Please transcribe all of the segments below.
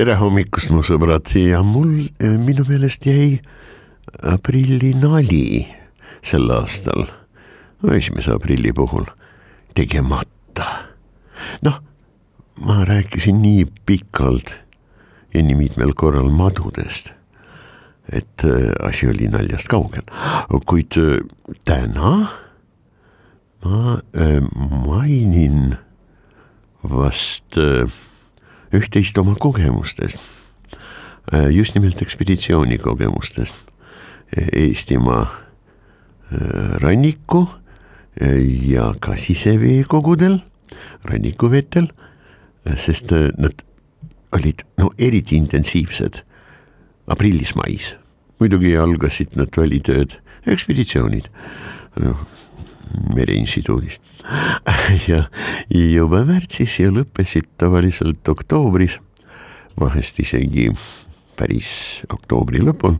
tere hommikust, mu sõbrad! Ja mul eh, minu meelest jäi aprillinali sel aastal, esimese aprilli puhul tegemata. noh, ma rääkisin nii pikalt ja nii mitmel korral madudest, et eh, asi oli naljast kaugel, kuid eh, täna ma mainin vast äh, üht-teist oma kogemustest, äh, just nimelt ekspeditsiooni kogemustest Eestimaa äh, ranniku äh, ja ka siseveekogudel, rannikuvetel, sest nad olid no eriti intensiivsed aprillis-mais. muidugi algasid nad välitööd, ekspeditsioonid mereinstituudist ja juba märtsis ja lõppesid tavaliselt oktoobris, vahest isegi päris oktoobri lõpul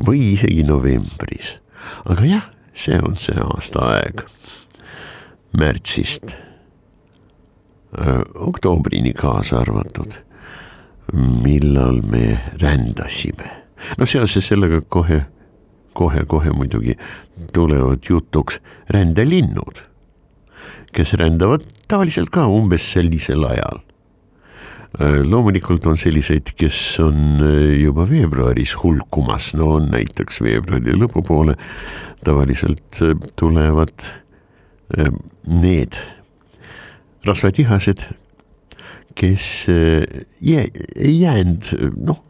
või isegi novembris. aga jah, see on see aastaaeg märtsist öö, oktoobrini kaasa arvatud, millal me rändasime. no seoses sellega kohe kohe-kohe muidugi tulevad jutuks rändelinnud, kes rändavad tavaliselt ka umbes sellisel ajal. loomulikult on selliseid, kes on juba veebruaris hulkumas, no näiteks veebruari lõpupoole tavaliselt tulevad need rasvatihased, kes eh, ei jäänud noh,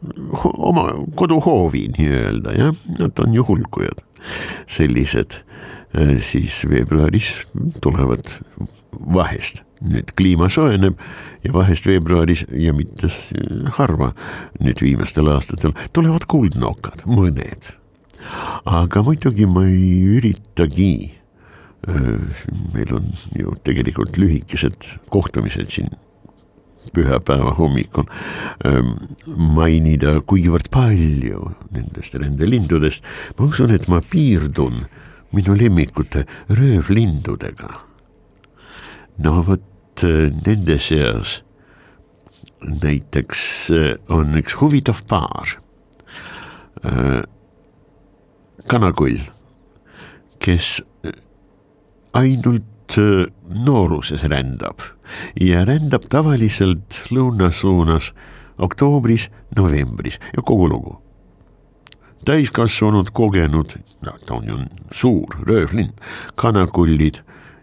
oma koduhoovi nii-öelda jah, nad on ju hulkujad. sellised eh, siis veebruaris tulevad vahest, nüüd kliima soojeneb ja vahest veebruaris ja mitte harva nüüd viimastel aastatel tulevad kuldnokad, mõned. aga muidugi ma ei üritagi eh, meil on ju tegelikult lühikesed kohtumised siin pühapäeva hommikul ähm, mainida, kuivõrd palju nendest rändelindudest, ma usun, et ma piirdun minu lemmikute röövlindudega. no vot äh, nende seas näiteks äh, on üks huvitav paar. Äh, kanakull, kes ainult nooruses rändab ja rändab tavaliselt lõuna suunas oktoobris-novembris ja kogu lugu. täiskasvanud, kogenud, ta on ju suur röövlind, kanakullid,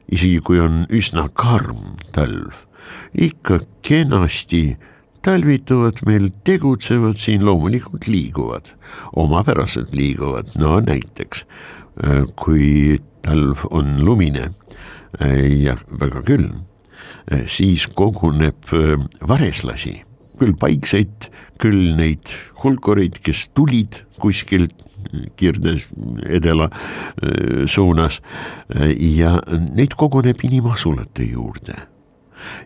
isegi kui on üsna karm talv, ikka kenasti talvituvad meil, tegutsevad siin, loomulikult liiguvad, omapäraselt liiguvad, no näiteks kui talv on lumine ja väga külm Eh, siis koguneb eh, vareslasi, küll paikseid, küll neid hulkureid, kes tulid kuskilt Kirdes edela eh, suunas. Ja neid koguneb inimasulate juurde.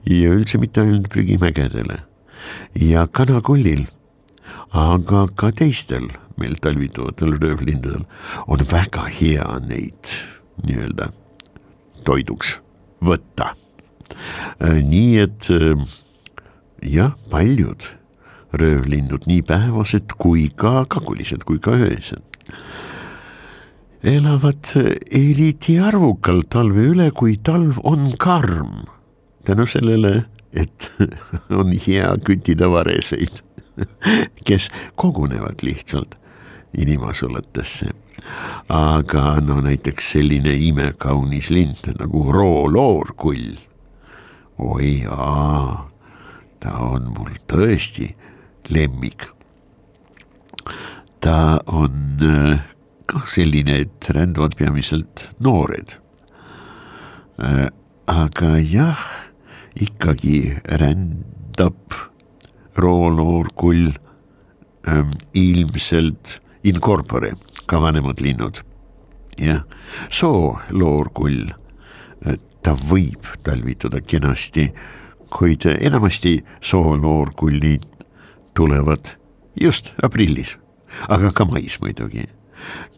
ja üldse mitte ainult prügimägedele. Ja kanakullil, aga ka teistel meil talvituvatel röövlindudel on väga hea neid nii-öelda toiduks võtta Äh, nii et äh, jah, paljud röövlinnud, nii päevased kui ka kagulised kui ka öösed, elavad äh, eriti arvukalt talve üle, kui talv on karm. tänu sellele, et on hea küttida vareseid, kes kogunevad lihtsalt inimasulatesse. aga no näiteks selline imekaunis lind nagu rooloorkull oi jaa, ta on mul tõesti lemmik. ta on äh, kah selline, et rändavad peamiselt noored. aga jah, ikkagi rändab rooloorkull ähm, ilmselt in corpore, ka vanemad linnud. jah, sooloorkull, ta võib talvituda kenasti, kuid enamasti sooloorkullid tulevad just aprillis, aga ka mais muidugi,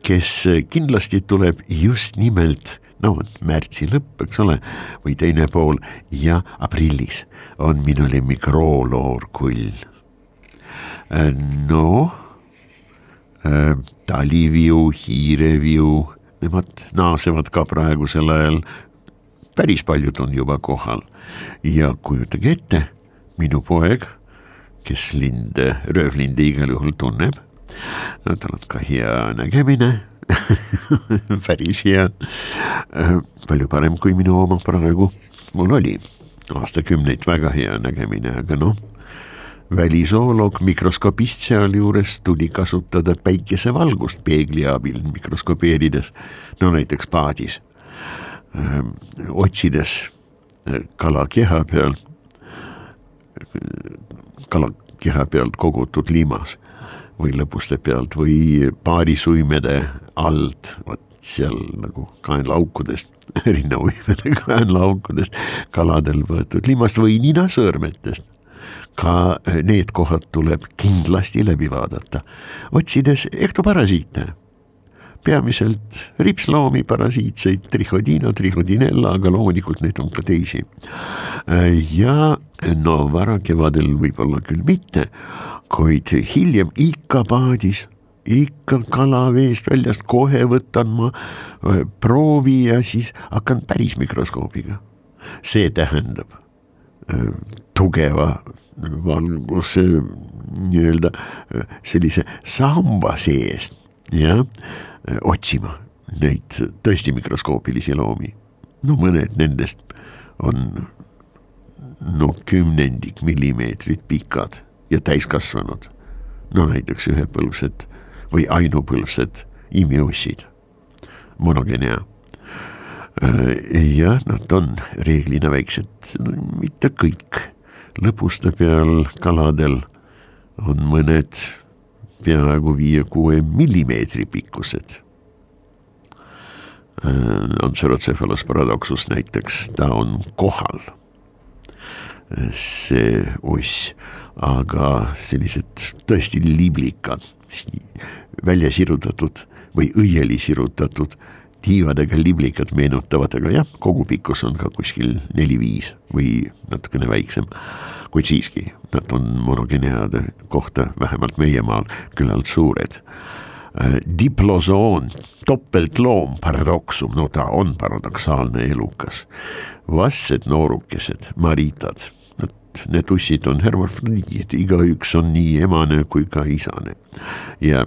kes kindlasti tuleb just nimelt no märtsi lõpp, eks ole, või teine pool ja aprillis on minu lemmik rooloorkull. no taliviu, hiireviu, nemad naasevad ka praegusel ajal. päris paljud on juba kohal. Ja kujutage ette, minu poeg, kes linde, röövlinde igal juhul tunneb, tal on ka hea nägemine. Päris hea, palju parem kui minu oma praegu, mul oli. Aastakümneid väga hea nägemine, aga noh, välisooloog mikroskopist sealjuures tuli kasutada päikesevalgust peegli abil mikroskopeerides, no näiteks paadis, otsides kala keha peal, kala keha pealt kogutud limas või lõbuste pealt või paarisuimede alt, vot seal nagu kaenlaaukudest, rinnauimede kaenlaaukudest kaladel võetud limast või ninasõõrmetest. Ka need kohad tuleb kindlasti läbi vaadata, otsides ektoparasiite peamiselt ripsloomi, parasiitseid, trihodino, trihodinella, aga loomulikult neid on ka teisi. ja no varakevadel võib-olla küll mitte, kuid hiljem ikka paadis, ikka kala veest väljast, kohe võtan ma äh, proovi ja siis hakkan päris mikroskoobiga. see tähendab äh, tugeva valguse nii-öelda äh, sellise samba seest, jah, otsima neid tõesti mikroskoopilisi loomi. no mõned nendest on no kümnendik millimeetrit pikad ja täiskasvanud. no näiteks ühepõlvsed või ainupõlvsed imiussid, monogenea. Jah, nad on reeglina väiksed, mitte kõik, lõbuste peal kaladel on mõned peaaegu viie-kuue millimeetri pikkused. on Cerocephalus paradoxus näiteks, ta on kohal. See uss, aga sellised tõesti liblikad, välja sirutatud või õieli sirutatud tiivadega liblikad meenutavad, aga jah, kogupikkus on ka kuskil neli-viis või natukene väiksem. kuid siiski, nad on monogeneade kohta vähemalt meie maal küllalt suured diplosoon, topeltloom, paradoksum, no ta on paradoksaalne elukas. vastsed noorukesed, maritad et need ussid on hermafrodiidid, igaüks on nii emane kui ka isane ja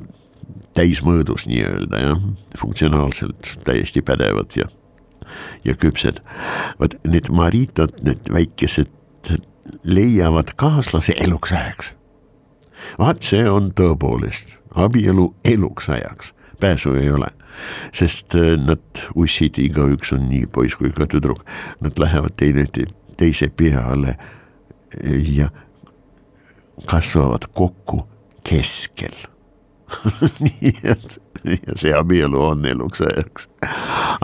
täismõõdus nii-öelda jah, funktsionaalselt täiesti pädevad ja, ja küpsed. vot need maritad, need väikesed leiavad kaaslase eluks ajaks. vaat see on tõepoolest abielu eluks ajaks, pääsu ei ole sest äh, nad ussid, igaüks on nii poiss kui ka tüdruk, nad lähevad teine teise peale ja kasvavad kokku keskel nii et ja see abielu on eluks ajaks.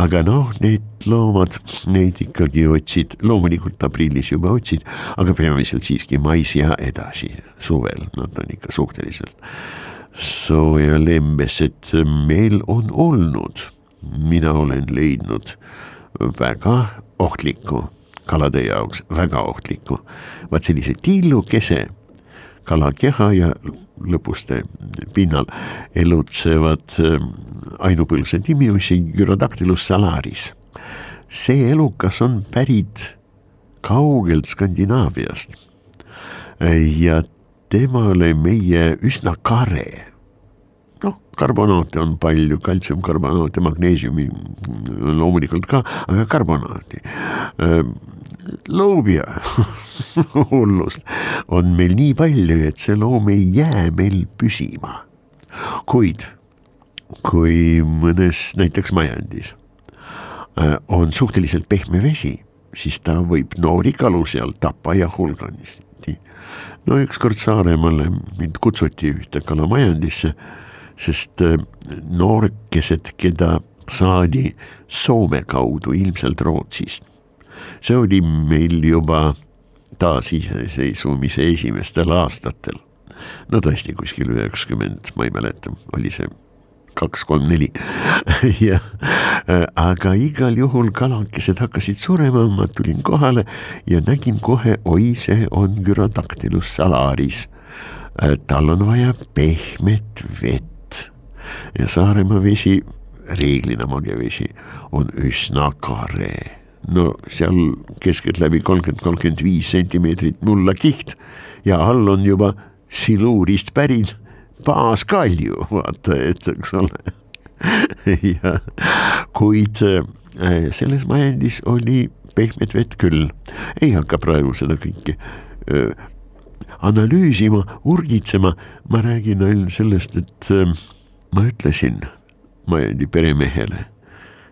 aga noh, need loomad, neid ikkagi otsid, loomulikult aprillis juba otsid, aga peamiselt siiski mais ja edasi suvel, nad on ikka suhteliselt soojalembesed meil on olnud. mina olen leidnud väga ohtlikku kalade jaoks väga ohtlikku. vaat sellise tillukese kalakeha ja lõpuste pinnal elutsevad ähm, ainupõlvsed imiusi Gyrodactylus salaris. see elukas on pärit kaugelt Skandinaaviast ja temale meie üsna kare karbonaate on palju, kaltsiumkarbonaate, magneesiumi loomulikult ka, aga karbonaati. loobia hullust on meil nii palju, et see loom ei jää meil püsima. kuid kui mõnes näiteks majandis äh, on suhteliselt pehme vesi, siis ta võib noori kalu seal tappa ja hulganisti. no ükskord Saaremaale mind kutsuti ühte kalamajandisse, sest äh, noorkesed, keda saadi Soome kaudu, ilmselt Rootsist. see oli meil juba taasiseseisvumise esimestel aastatel. no tõesti kuskil üheksakümmend, ma ei mäleta, oli see kaks, kolm, neli ja aga igal juhul kalakesed hakkasid surema, ma tulin kohale ja nägin kohe, oi, see on Gyrodactylus salaris. tal on vaja pehmet vett ja Saaremaa vesi reeglina magevesi on üsna kare. no seal keskeltläbi kolmkümmend, kolmkümmend viis sentimeetrit mullakiht ja all on juba siluurist pärit baaskalju, vaata, et eks ole. Ja kuid äh, selles majandis oli pehmet vett küll, ei hakka praegu seda kõike öö, äh, analüüsima, urgitsema, ma räägin ainult sellest, et äh, ma ütlesin Majandi peremehele,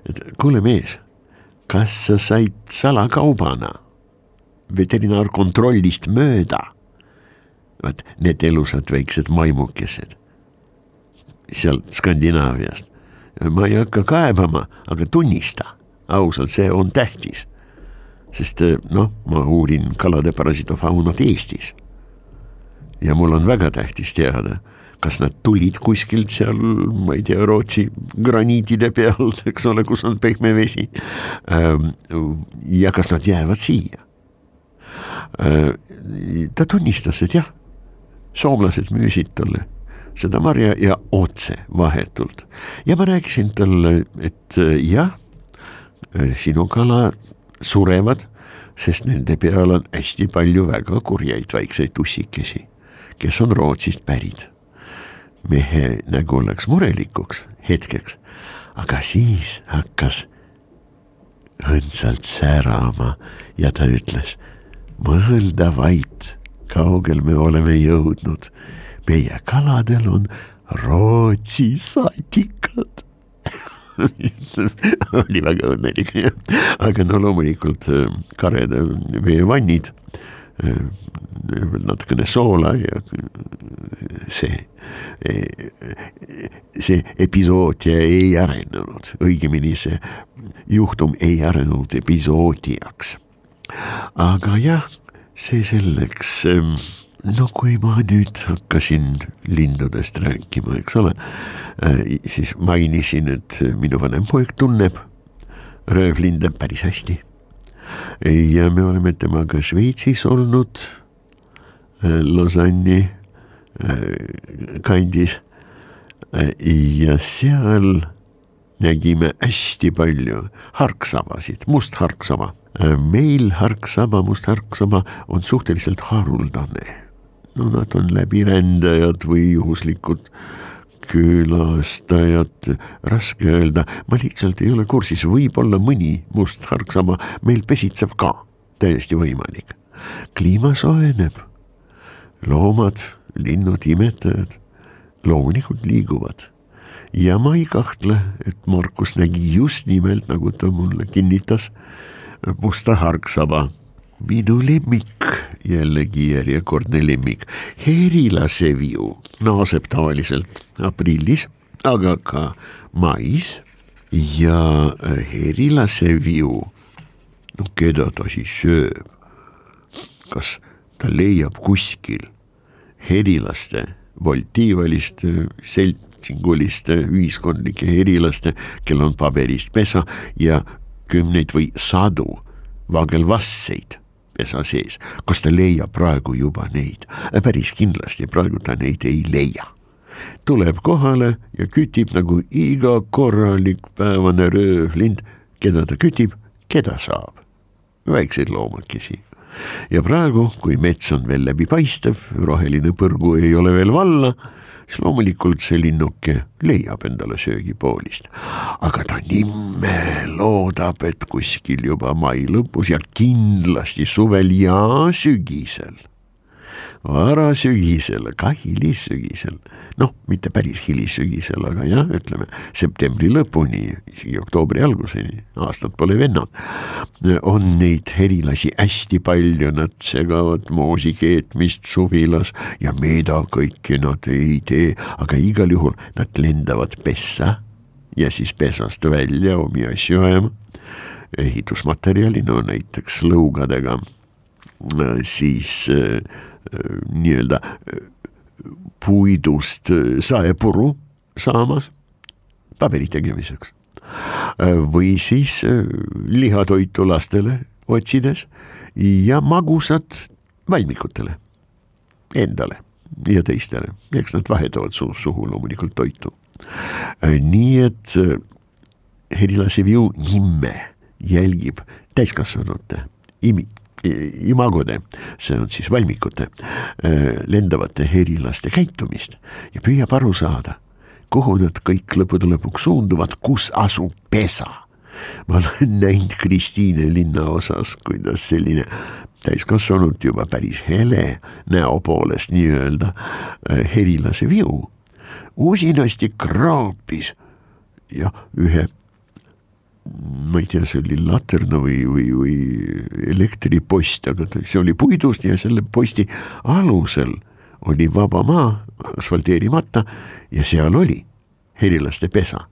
et kuule mees, kas sa said salakaubana veterinaarkontrollist mööda? vaat need elusad väiksed maimukesed sealt Skandinaaviast. ma ei hakka kaebama, aga tunnista ausalt, see on tähtis. sest noh, ma uurin kalade parasitofaunat Eestis. ja mul on väga tähtis teada kas nad tulid kuskilt seal, ma ei tea, Rootsi graniitide pealt, eks ole, kus on pehme vesi. Ähm, ja kas nad jäävad siia? Äh, ta tunnistas, et jah, soomlased müüsid talle seda marja ja otse, vahetult. ja ma rääkisin talle, et äh, jah, äh, sinu kala surevad, sest nende peal on hästi palju väga kurjaid väikseid tussikesi, kes on Rootsist pärit mehe nägu läks murelikuks hetkeks, aga siis hakkas õndsalt särama ja ta ütles, mõelda vaid, kaugel me oleme jõudnud. meie kaladel on Rootsi satikad oli väga õnnelik, aga no loomulikult äh, kared veevannid veel natukene soola ja see, see episoodia ei arenenud, õigemini see juhtum ei arenenud episoodiaks. aga jah, see selleks. No kui ma nüüd hakkasin lindudest rääkima, eks ole, siis mainisin, et minu vanem poeg tunneb röövlinde päris hästi ja me oleme temaga Šveitsis olnud, äh, Lausanne'i äh, kandis äh, ja seal nägime hästi palju harksabasid, mustharksaba. meil harksaba, mustharksaba on suhteliselt haruldane. no nad on läbirändajad või juhuslikud külastajat, raske öelda, ma lihtsalt ei ole kursis, võib-olla mõni must harksama meil pesitseb ka, täiesti võimalik. kliima soojeneb, loomad, linnud, imetajad loomulikult liiguvad. Ja ma ei kahtle, et Markus nägi just nimelt, nagu ta mulle kinnitas, musta harksaba minu lemmik, jällegi järjekordne lemmik, herilaseviu naaseb tavaliselt aprillis, aga ka mais. Ja herilaseviu, no keda ta siis sööb? kas ta leiab kuskil herilaste, voltiivaliste, seltsinguliste ühiskondlike herilaste, kel on paberist pesa ja kümneid või sadu vagelvasseid pesa sees. kas ta leiab praegu juba neid? päris kindlasti praegu ta neid ei leia. tuleb kohale ja kütib nagu iga korralik päevane röövlind, keda ta kütib, keda saab. väikseid loomakesi ja praegu, kui mets on veel läbipaistev, roheline põrgu ei ole veel valla siis loomulikult see linnuke leiab endale söögipoolist. aga ta nimme loodab, et kuskil juba mai lõpus ja kindlasti suvel ja sügisel varasügisel, ka hilissügisel, noh, mitte päris hilissügisel, aga jah, ütleme septembri lõpuni, isegi oktoobri alguseni, aastad pole vennad. on neid herilasi hästi palju, nad segavad moosi keetmist suvilas ja mida kõike nad ei tee, aga igal juhul nad lendavad pessa ja siis pesast välja omi asju ajama. ehitusmaterjali, no näiteks lõugadega, siis äh, nii-öelda puidust saepuru saamas paberi tegemiseks. või siis lihatoitu lastele otsides ja magusat valmikutele, endale ja teistele, eks nad vahetavad suust suhu loomulikult toitu. Nii et Herilase Viu nime jälgib täiskasvanute imi, imagode, see on siis valmikute, lendavate herilaste käitumist ja püüab aru saada, kuhu nad kõik lõppude lõpuks suunduvad, kus asub pesa. ma olen näinud Kristiine linnaosas, kuidas selline täiskasvanud juba päris hele näo poolest nii-öelda herilase viu usinasti kraapis ja ühe ma ei tea, see oli laterna või, või, või elektripost, aga see oli puidust ja selle posti alusel oli vaba maa, asfalteerimata ja seal oli helilaste pesa.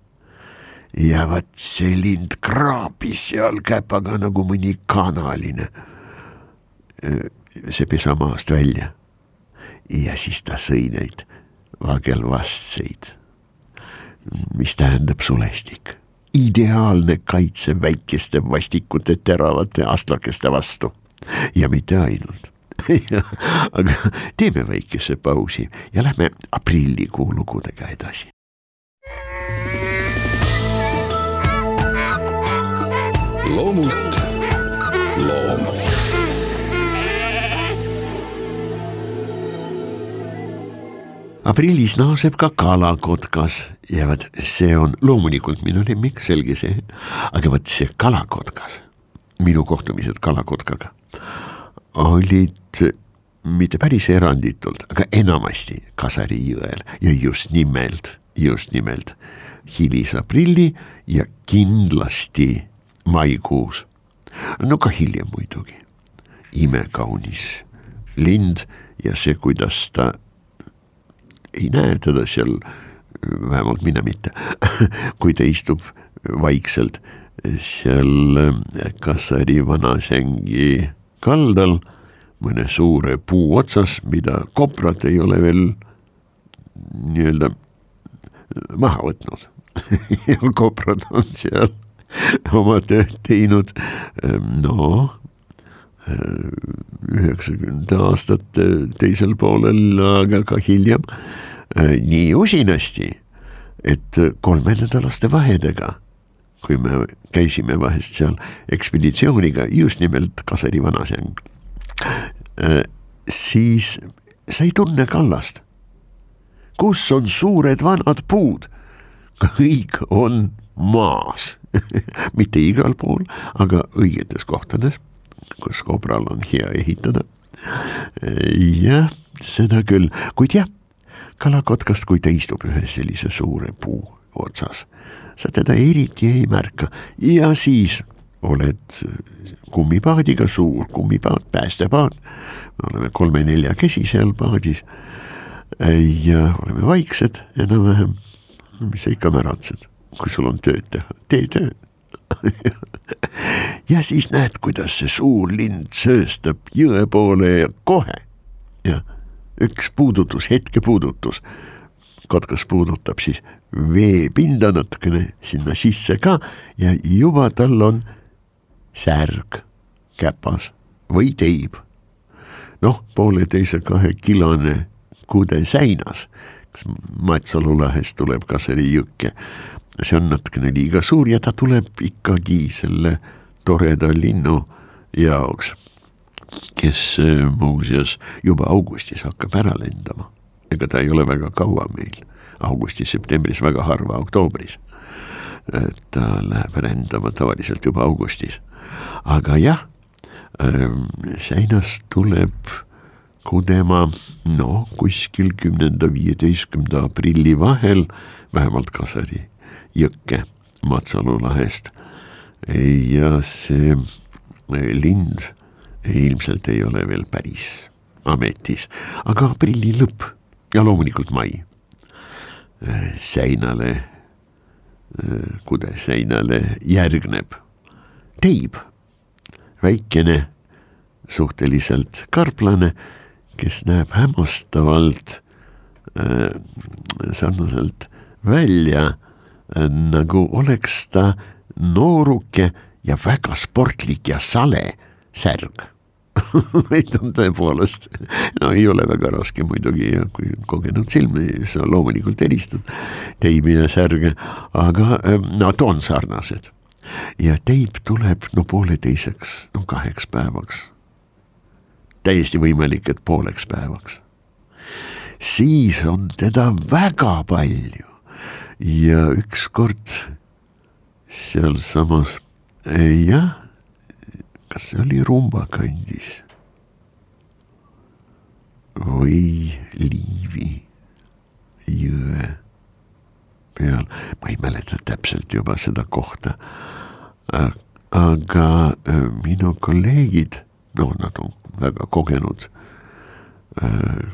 ja vaat see lind kraapis seal käpaga nagu mõni kanaline see pesa maast välja. ja siis ta sõi neid vagelvastseid, mis tähendab sulestik ideaalne kaitse väikeste vastikute teravate astlakeste vastu. Ja mitte ainult. Aga teeme väikese pausi ja lähme aprillikuu lugudega edasi. loomult. Loom aprillis naaseb ka kalakotkas ja vot see on loomulikult minu lemmik, selge see, aga vot see kalakotkas, minu kohtumised kalakotkaga olid mitte päris eranditult, aga enamasti Kasari jõel ja just nimelt, just nimelt hilisaprilli ja kindlasti maikuus. no ka hiljem muidugi, imekaunis lind ja see, kuidas ta ei näe teda seal, vähemalt mina mitte kui ta istub vaikselt seal Kassari vanasängi kaldal mõne suure puu otsas, mida koprad ei ole veel nii-öelda maha võtnud. Ja koprad on seal oma tööd teinud, no üheksakümnendate aastate teisel poolel, aga ka hiljem nii usinasti, et kolmenädalaste vahedega, kui me käisime vahest seal ekspeditsiooniga just nimelt Kasari vanasäng, siis sa ei tunne kallast. kus on suured vanad puud? kõik on maas mitte igal pool, aga õigetes kohtades kus kobral on hea ehitada. jah, seda küll, kuid jah, kalakotkast, kui ta istub ühe sellise suure puu otsas, sa teda eriti ei märka ja siis oled kummipaadiga, suur kummipaat, päästepaat. me oleme kolme-neljakesi seal paadis. ja oleme vaiksed enam-vähem. mis sa ikka märatsed, kui sul on tööd teha, tee tööd ja siis näed, kuidas see suur lind sööstab jõe poole ja kohe ja üks puudutus, hetkepuudutus. kotkas puudutab siis veepinda natukene sinna sisse ka ja juba tal on särg käpas või teib. noh, pooleteise kahe kilone kude säinas, kas Matsalu lahest tuleb Kaseri jõkke see on natukene liiga suur ja ta tuleb ikkagi selle toreda linnu jaoks, kes äh, muuseas juba augustis hakkab ära lendama. ega ta ei ole väga kaua meil, augustis-septembris, väga harva oktoobris. ta läheb rändama tavaliselt juba augustis, aga jah, ähm, seinast tuleb kudema no kuskil kümnenda, viieteistkümnenda aprilli vahel, vähemalt Kasari jõkke Matsalu lahest. ja see lind ilmselt ei ole veel päris ametis, aga aprilli lõpp ja loomulikult mai. seinale, kude seinale järgneb teib, väikene, suhteliselt karplane, kes näeb hämmastavalt sarnaselt välja nagu oleks ta nooruke ja väga sportlik ja sale särg Neid on tõepoolest, no ei ole väga raske muidugi ja kui kogenud silmi, sa loomulikult helistad teibi ja särge, aga ähm, nad on sarnased. ja teip tuleb no pooleteiseks, no kaheks päevaks. täiesti võimalik, et pooleks päevaks. siis on teda väga palju ja ükskord sealsamas, jah. Kas see oli Rumba kandis? Või Liivi jõe peal, ma ei mäleta täpselt juba seda kohta. aga äh, minu kolleegid, noh, nad on väga kogenud äh,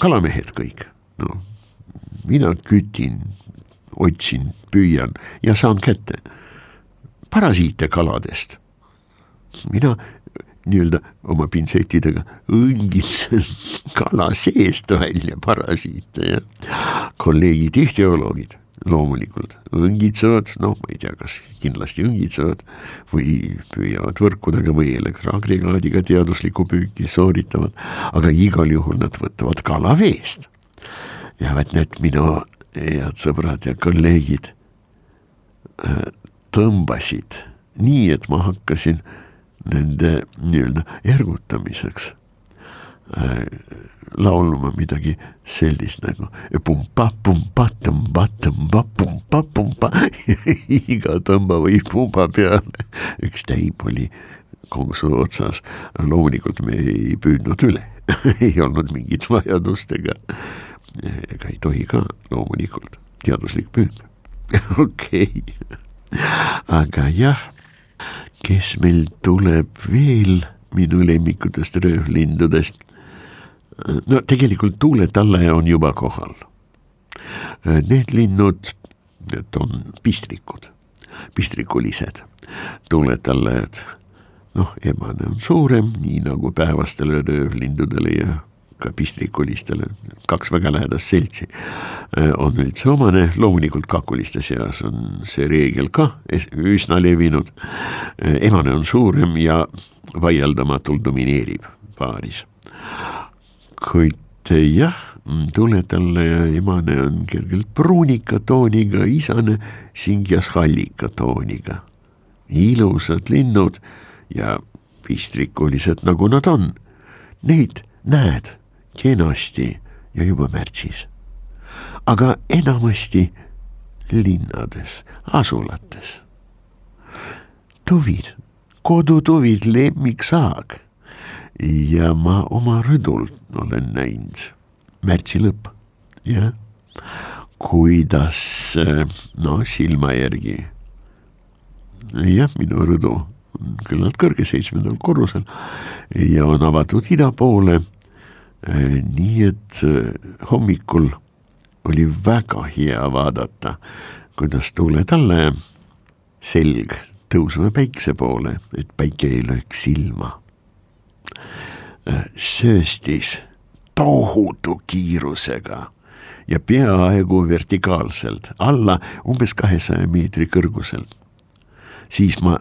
kalamehed kõik, noh, mina kütin, otsin, püüan ja saan kätte parasiite kaladest mina nii-öelda oma pintsetidega õngitsen kala seest välja parasiite ja kolleegid ihtioloogid loomulikult õngitsevad, noh, ma ei tea, kas kindlasti õngitsevad või püüavad võrkudega või elektroagregaadiga teaduslikku püüki sooritavad, aga igal juhul nad võtavad kala veest. ja vaat need minu head sõbrad ja kolleegid äh, tõmbasid nii, et ma hakkasin nende nii-öelda ergutamiseks äh, laulma midagi sellist nagu pumpa, pumpa, tõmba, tõmba, pumpa, pumpa iga tõmba või pumba peale üks täib oli konksu otsas. loomulikult me ei püüdnud üle ei olnud mingit vajadust ega, ega ei tohi ka loomulikult, teaduslik püük okei aga jah kes meil tuleb veel minu lemmikutest röövlindudest. no tegelikult tuuletallaja on juba kohal. Need linnud, need on pistrikud, pistrikulised tuuletallajad. noh, emane on suurem, nii nagu päevastele röövlindudele ja ka pistrikulistele, kaks väga lähedast seltsi, äh, on üldse omane, loomulikult kakuliste seas on see reegel ka üsna levinud. Äh, emane on suurem ja vaieldamatult domineerib paaris. kuid jah, tuletalle ja emane on kergelt pruunika tooniga, isane singjas hallika tooniga. ilusad linnud ja pistrikulised, nagu nad on, neid näed kenasti ja juba märtsis. aga enamasti linnades, asulates. tuvid, kodutuvid, lemmiksaag ja ma oma rõdul olen näinud märtsi lõpp, jah, kuidas no silma järgi jah, minu rõdu on küllalt kõrge, seitsmendal korrusel. Ja on avatud ida poole nii et äh, hommikul oli väga hea vaadata, kuidas tuuled alla ja selg tõusma päikse poole, et päike ei lööks silma. Äh, sööstis tohutu kiirusega ja peaaegu vertikaalselt alla umbes kahesaja meetri kõrguselt. siis ma,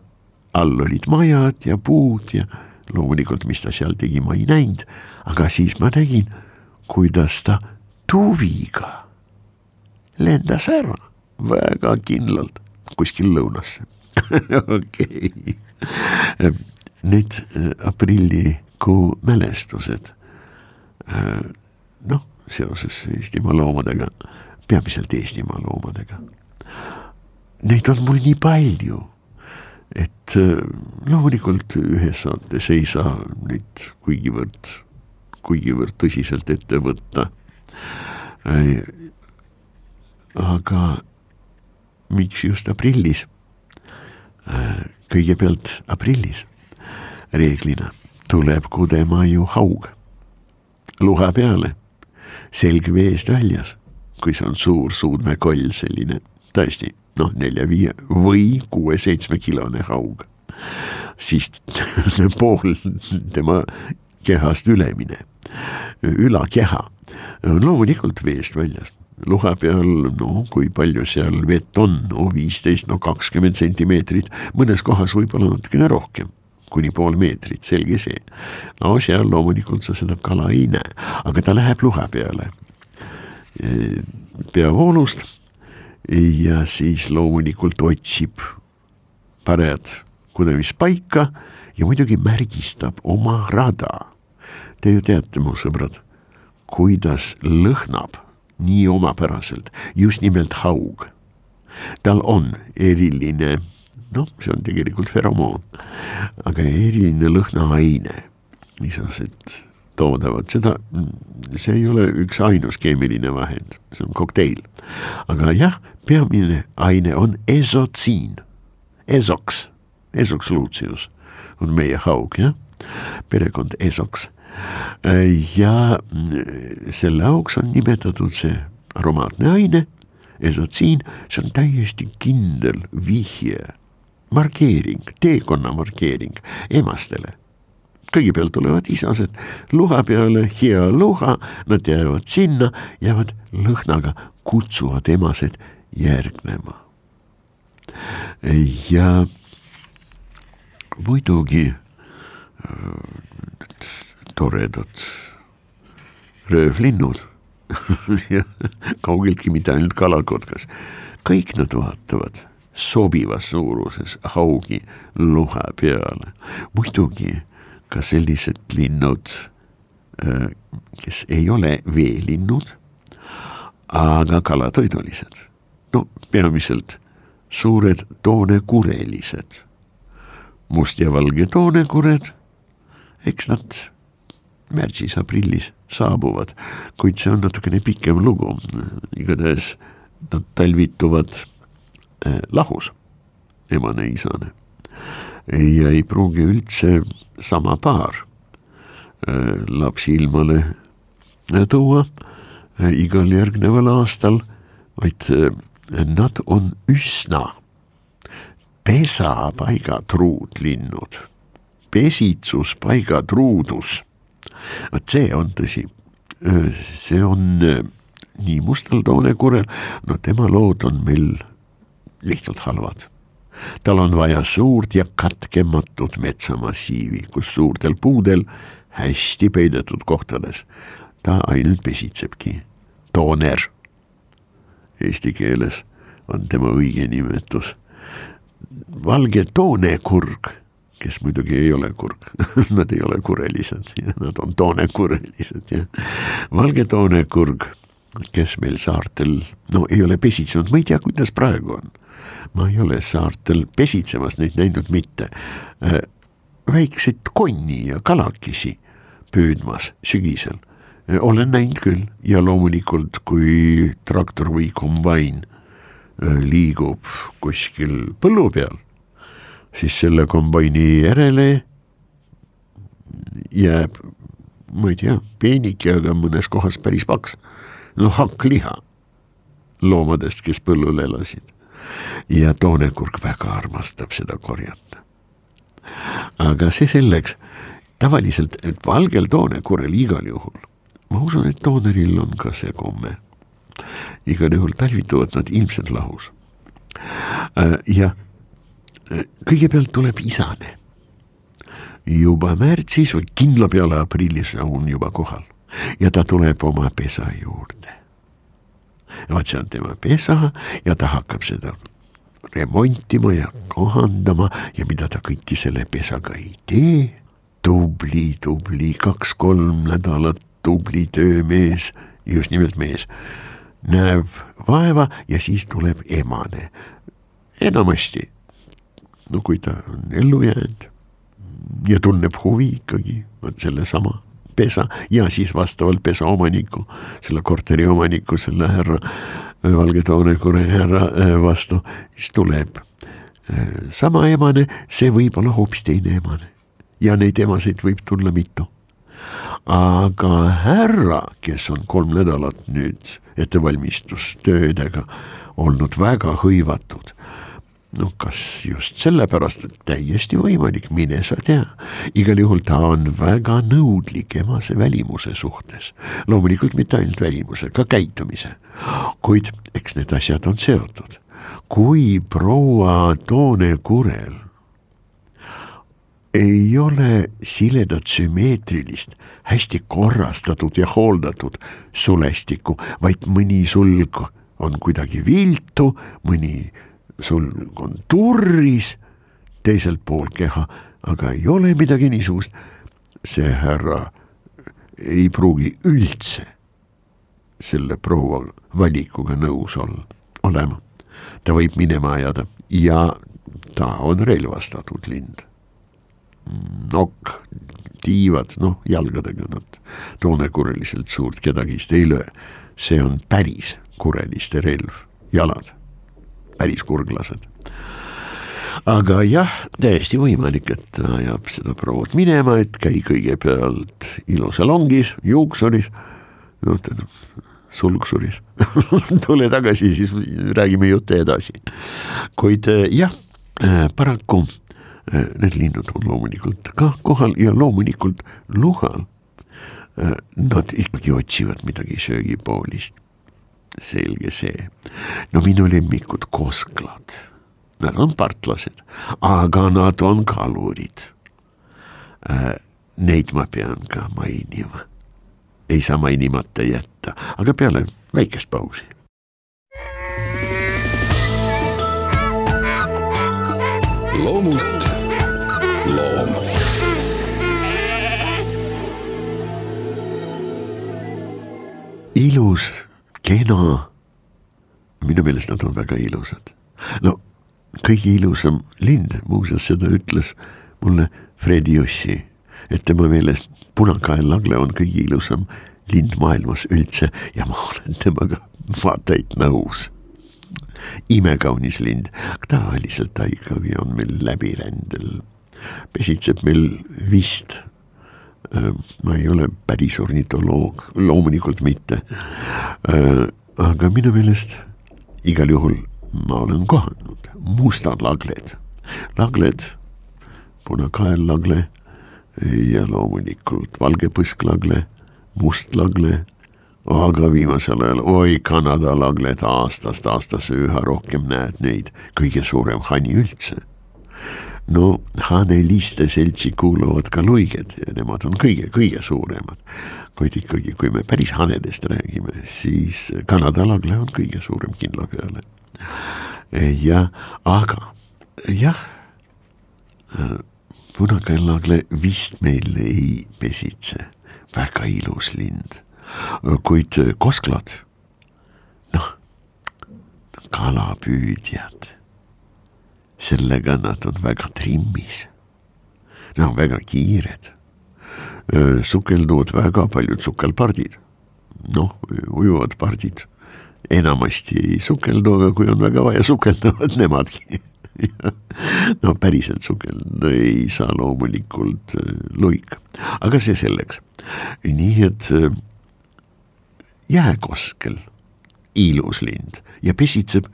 all olid majad ja puud ja loomulikult, mis ta seal tegi, ma ei näinud, aga siis ma nägin, kuidas ta tuviga lendas ära väga kindlalt kuskil lõunasse okei okay., need äh, aprillikuu mälestused. Äh, noh, seoses Eestimaa loomadega, peamiselt Eestimaa loomadega. Neid on mul nii palju et äh, loomulikult ühes saates ei saa neid kuigivõrd kuigivõrd tõsiselt ette võtta. aga miks just aprillis? kõigepealt aprillis reeglina tuleb kudema ju haug, luha peale, selg veest väljas, kui see on suur suudmekoll, selline tõesti noh, nelja-viie või kuue-seitsme kilone haug, siis pool tema kehast ülemine, ülakeha on loomulikult veest väljas. Luha peal, no kui palju seal vett on, no viisteist, no kakskümmend sentimeetrit, mõnes kohas võib-olla natukene rohkem, kuni pool meetrit, selge see. no seal loomulikult sa seda kala ei näe, aga ta läheb luha peale. Peavoolust. Ja siis loomulikult otsib parajat kudemispaika ja muidugi märgistab oma rada. Te ju teate, mu sõbrad, kuidas lõhnab nii omapäraselt just nimelt haug. tal on eriline, noh, see on tegelikult feromoon, aga eriline lõhnaaine, lisased toodavad, seda, see ei ole üks ainus keemiline vahend, see on kokteil. aga jah, peamine aine on esotsiin, esoks, esoks lucius on meie haug, jah, perekond esoks ja selle auks on nimetatud see aromaatne aine, esotsiin, see on täiesti kindel vihje, markeering, teekonna markeering emastele. kõigepealt tulevad isased luha peale, hea luha, nad jäävad sinna, jäävad lõhnaga, kutsuvad emased järgnema. ja muidugi toredad röövlinnud kaugeltki mitte ainult kalakotkas, kõik nad vaatavad sobivas suuruses haugi luhe peale. muidugi ka sellised linnud, äh, kes ei ole veelinnud, aga kalatoidulised. no peamiselt suured toonekurelised, must ja valge toonekured, eks nad märtsis-aprillis saabuvad, kuid see on natukene pikem lugu, igatahes nad talvituvad eh, lahus, emane-isane. ja ei pruugi üldse sama paar eh, lapsi ilmale eh, tuua igal järgneval aastal, vaid nad on üsna pesapaigatruud linnud, pesitsuspaigatruudus vot see on tõsi, see on nii Mustal toonekurel, no tema lood on meil lihtsalt halvad. tal on vaja suurt ja katkematut metsamassiivi, kus suurtel puudel hästi peidetud kohtades ta ainult pesitsebki. tooner eesti keeles on tema õige nimetus. valge toonekurg kes muidugi ei ole kurg. Nad ei ole kurelised, nad on toonekurelised ja valge toonekurg, kes meil saartel, no ei ole pesitsenud, ma ei tea, kuidas praegu on. ma ei ole saartel pesitsemas neid näinud mitte. Äh,. väikseid konni ja kalakesi püüdmas sügisel. Äh, olen näinud küll. Ja loomulikult, kui traktor või kombain äh, liigub kuskil põllu peal siis selle kombaini järele jääb, ma ei tea, peenike, aga mõnes kohas päris paks, no hakkliha loomadest, kes põllul elasid. ja toonekurg väga armastab seda korjata. aga see selleks, tavaliselt, valgel toonekurel igal juhul, ma usun, et tooneril on ka see komme. igal juhul talvituvad nad ilmselt lahus. Äh, ja kõigepealt tuleb isane. juba märtsis või kindla peale aprillis on juba kohal ja ta tuleb oma pesa juurde. vaat see on tema pesa ja ta hakkab seda remontima ja kohandama ja mida ta kõike selle pesaga ei tee. tubli, tubli, kaks-kolm nädalat tubli töömees, just nimelt mees, näeb vaeva ja siis tuleb emane. enamasti no kui ta on ellu jäänud ja tunneb huvi ikkagi vot sellesama pesa ja siis vastavalt pesa omaniku, selle korteri omaniku, selle härra valge toonekure härra vastu, siis tuleb sama emane, see võib olla hoopis teine emane. Ja neid emasid võib tulla mitu. Aga härra, kes on kolm nädalat nüüd ettevalmistustöödega olnud väga hõivatud noh, kas just sellepärast, et täiesti võimalik, mine sa tea. igal juhul ta on väga nõudlik emase välimuse suhtes. loomulikult mitte ainult välimuse, ka käitumise. kuid eks need asjad on seotud. kui proua Toone Kurel ei ole siledat sümmeetrilist, hästi korrastatud ja hooldatud sulestikku, vaid mõni sulg on kuidagi viltu, mõni sulg on turris teiselt pool keha, aga ei ole midagi niisugust. see härra ei pruugi üldse selle proua valikuga nõus olla, olema. ta võib minema ajada ja ta on relvastatud lind nokk, tiivad, noh jalgadega nad toonekureliselt suurt kedagi vist ei löö. see on päris kureliste relv, jalad, päris kurglased. aga jah, täiesti võimalik, et ta ajab seda prouat minema, et käi kõigepealt ilusalongis, juuksuris, noh sulgsuris tule tagasi, siis räägime jutte edasi. kuid jah, paraku Äh, need linnud on loomulikult ka kohal ja loomulikult luhal. Äh, nad ikkagi otsivad midagi söögipoolist. Selge see. no minu lemmikud kosklad, nad on partlased, aga nad on kalurid. Äh, neid ma pean ka mainima. ei saa mainimata jätta, aga peale väikest pausi. loomult loom. ilus, kena. minu meelest nad on väga ilusad. no kõige ilusam lind, muuseas seda ütles mulle Fredi Jussi, et tema meelest punakaellagle on kõige ilusam lind maailmas üldse ja ma olen temaga vaata et nõus imekaunis lind, tavaliselt ta ikkagi on meil läbirändel pesitseb meil vist. Äh, ma ei ole päris ornitoloog, loomulikult mitte. Äh, aga minu meelest igal juhul ma olen kohanud mustad lagled, lagled, punakaellagle ja loomulikult valge põsklagle, must lagle. Aga viimasel ajal, oi Kanada lagled aastast aastasse üha rohkem näed neid, kõige suurem hani üldse no haneliste seltsi kuuluvad ka luiged ja nemad on kõige-kõige suuremad. kuid ikkagi, kui me päris hanedest räägime, siis Kanada lagle on kõige suurem kindla peale. ja, aga jah, punakaellagle vist meil ei pesitse, väga ilus lind, kuid kosklad, noh, kalapüüdjad sellega nad on väga trimmis. Nad on väga kiired, sukelduvad väga paljud sukelpardid, noh, ujuvad pardid. Enamasti ei sukeldu, aga kui on väga vaja, sukelduvad nemadki. No päriselt sukelduda ei saa loomulikult luik, aga see selleks. nii et jääkoskel ilus lind ja pesitseb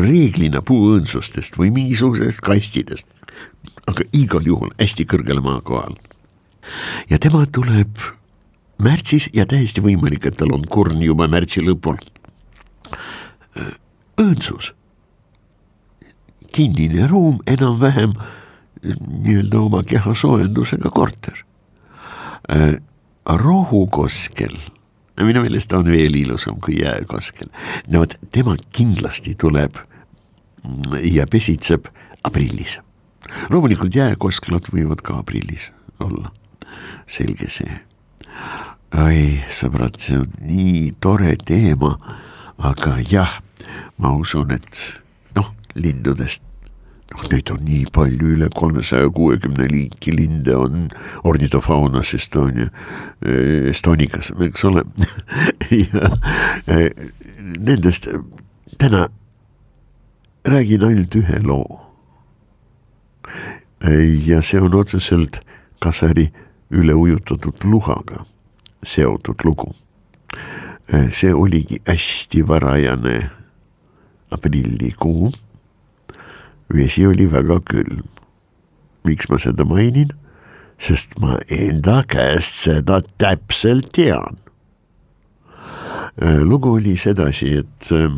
reeglina puuõõnsustest või mingisugusest kastidest, aga igal juhul hästi kõrgel maakohal. ja tema tuleb märtsis ja täiesti võimalik, et tal on kurn juba märtsi lõpul. õõnsus, kinnine ruum enam-vähem nii-öelda oma keha soojendusega korter. rohukoskel minu meelest on veel ilusam kui jääkoskel. no vot, tema kindlasti tuleb ja pesitseb aprillis. loomulikult jääkosklad võivad ka aprillis olla, selge see. oi, sõbrad, see on nii tore teema, aga jah, ma usun, et noh, lindudest Neid on nii palju, üle kolmesaja kuuekümne liiki linde on ornitofaunas Estonia, Estonikas, eks ole ja nendest täna räägin ainult ühe loo. ja see on otseselt Kasari üle ujutatud luhaga seotud lugu. see oligi hästi varajane aprillikuu vesi oli väga külm. miks ma seda mainin? sest ma enda käest seda täpselt tean. Äh, lugu oli sedasi, et äh,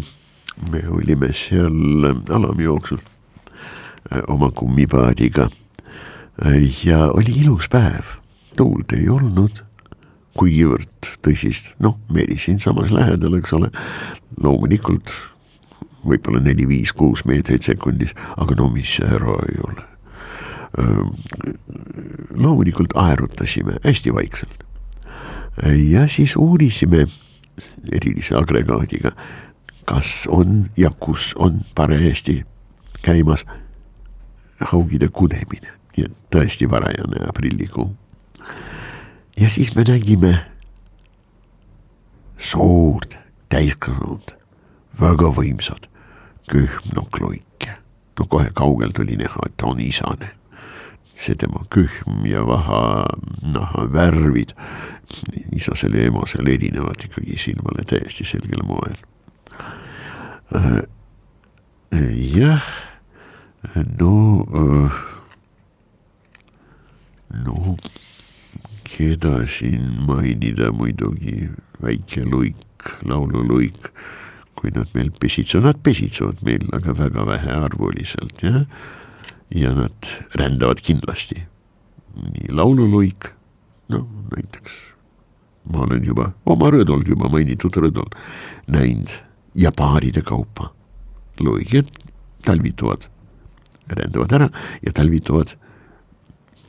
me olime seal alamjooksul äh, oma kummipaadiga ja oli ilus päev, tuult ei olnud kuivõrd tõsist, noh, meri siinsamas lähedal, eks ole, loomulikult võib-olla neli-viis-kuus meetrit sekundis, aga no mis ära ei ole. loomulikult aerutasime hästi vaikselt. ja siis uurisime erilise agregaadiga, kas on ja kus on parajasti käimas haugide kudemine, nii et tõesti varajane aprillikuu. ja siis me nägime suurt täiskasvanud, väga võimsat köhmnokloike. no kohe kaugelt oli näha, et ta on isane. see tema köhm ja vaha naha värvid isasel ja emasel erinevad ikkagi silmale täiesti selgel moel. Äh, jah, no, äh, no keda siin mainida muidugi, väike luik, laululuik kui nad meil pesitsevad, nad pesitsevad meil, aga väga vähearvuliselt jah. ja nad rändavad kindlasti. nii laululuik, noh näiteks ma olen juba oma rõdul, juba mainitud rõdul näinud ja paaride kaupa luiged talvituvad, rändavad ära ja talvituvad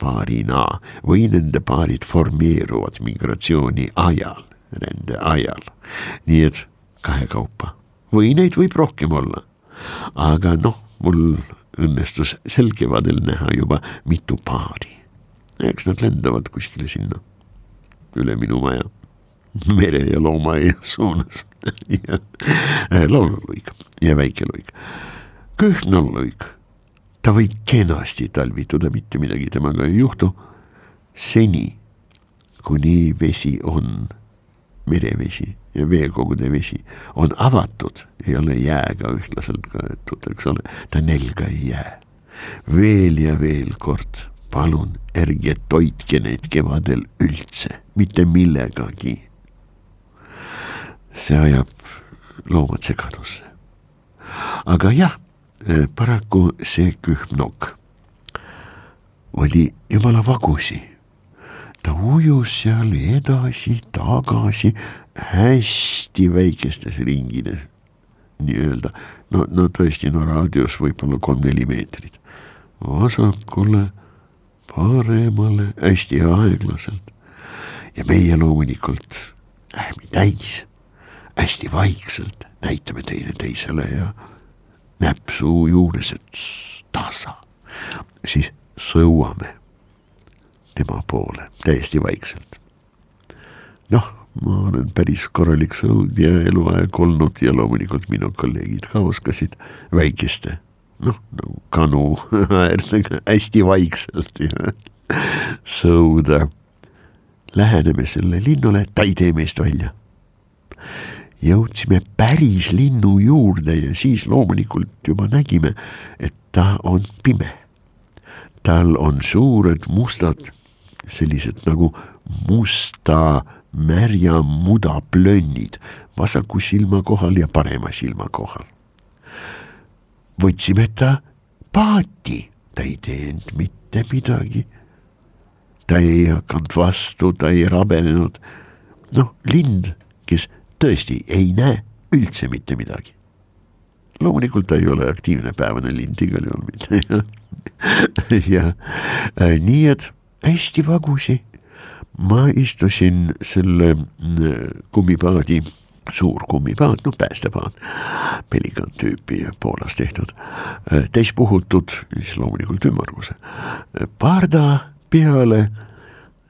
paarina või nende paarid formeeruvad migratsiooni ajal, rände ajal. nii et kahekaupa või neid võib rohkem olla. aga noh, mul õnnestus sel kevadel näha juba mitu paari. eks nad lendavad kuskile sinna üle minu maja, mere ja loomaaia suunas ja laululuik ja väikeluik. köhnalluik, ta võib kenasti talvituda, mitte midagi temaga ei juhtu. seni, kuni vesi on merevesi ja veekogude vesi on avatud, ei ole jääga ühtlaselt kaetud, eks ole, ta nälga ei jää. veel ja veel kord, palun ärge toitke neid kevadel üldse, mitte millegagi. see ajab loomad segadusse. aga jah, paraku see kühmnokk oli jumala vagusi ta ujus seal edasi-tagasi hästi väikestes ringides nii-öelda, no, no tõesti, no raadios võib-olla kolm-neli meetrit, vasakule, paremale, hästi aeglaselt. ja meie loomulikult läheme täis, hästi vaikselt. Näitame teineteisele ja näpp suu juures, et tasa, siis sõuame tema poole täiesti vaikselt. noh, ma olen päris korralik sõudja eluaeg olnud ja loomulikult minu kolleegid ka oskasid väikeste noh, nagu kanu äärtega hästi vaikselt ja sõuda. Läheneme selle linnule, ta ei tee meist välja. jõudsime päris linnu juurde ja siis loomulikult juba nägime, et ta on pime. tal on suured mustad sellised nagu musta märja muda plönnid vasaku silma kohal ja parema silma kohal. võtsime ta paati, ta ei teinud mitte midagi. ta ei hakanud vastu, ta ei rabenenud. noh, lind, kes tõesti ei näe üldse mitte midagi. loomulikult ta ei ole aktiivne päevane lind igal juhul mitte ja äh, nii, et hästi vagusi. ma istusin selle mm, kummipaadi suur kummipaat, no päästepaat, pelikan tüüpi Poolas tehtud, täis puhutud, siis loomulikult ümmarguse, parda peale,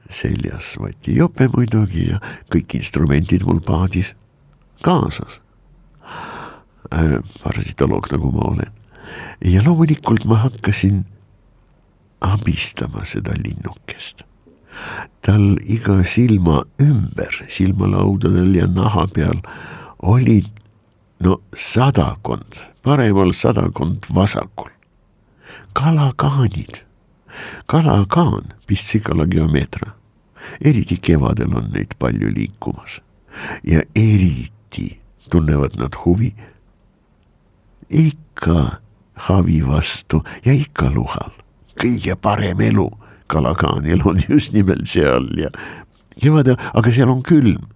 seljas võeti jope muidugi ja kõik instrumendid mul paadis kaasas. parasitoloog, nagu ma olen. ja loomulikult ma hakkasin abistama seda linnukest. Tal iga silma ümber, silmalaudadel ja naha peal olid no sadakond, paremal sadakond vasakul, kalakaanid, kalakaan, pissikala geomeetria. eriti kevadel on neid palju liikumas. Ja eriti tunnevad nad huvi ikka havi vastu ja ikka luhal, kõige parem elu Kalakaanil on just nimelt seal ja kevadel, aga seal on külm.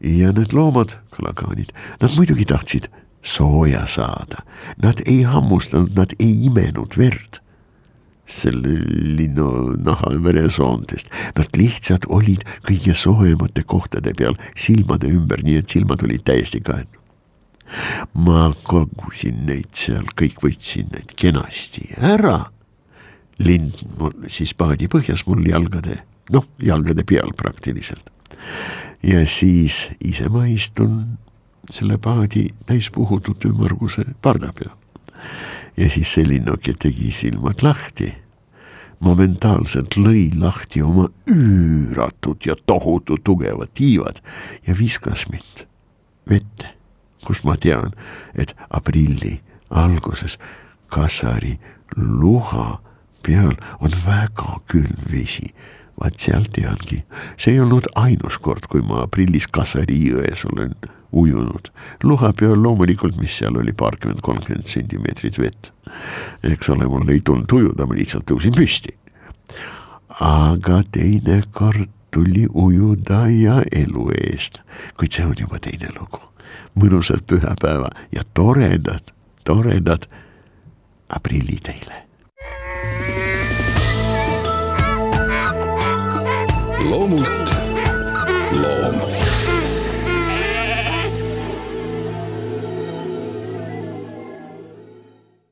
ja need loomad, kalakaanid, nad muidugi tahtsid sooja saada, nad ei hammustanud, nad ei imenud verd selle linnu naha veresoontest, nad lihtsalt olid kõige soojemate kohtade peal silmade ümber, nii et silmad olid täiesti kaetud. ma kogusin neid seal, kõik võtsin neid kenasti ära lind mul siis paadi põhjas mul jalgade, noh, jalgade peal praktiliselt. ja siis ise ma istun selle paadi täispuhutud ümmarguse parda peal. ja siis see linnuke tegi silmad lahti momentaalselt lõi lahti oma üüratud ja tohutu tugevad tiivad ja viskas mind vette, kust ma tean, et aprilli alguses Kasari luha peal on väga külm vesi. vaat seal teangi, see ei olnud ainus kord, kui ma aprillis Kasari jões olen ujunud. luha peal loomulikult, mis seal oli paarkümmend, kolmkümmend sentimeetrit vett. eks ole, mul ei tulnud ujuda, ma lihtsalt tõusin püsti. aga teinekord tuli ujuda ja elu eest, kuid see on juba teine lugu. mõnusat pühapäeva ja toredad, toredad aprilli teile loomult loom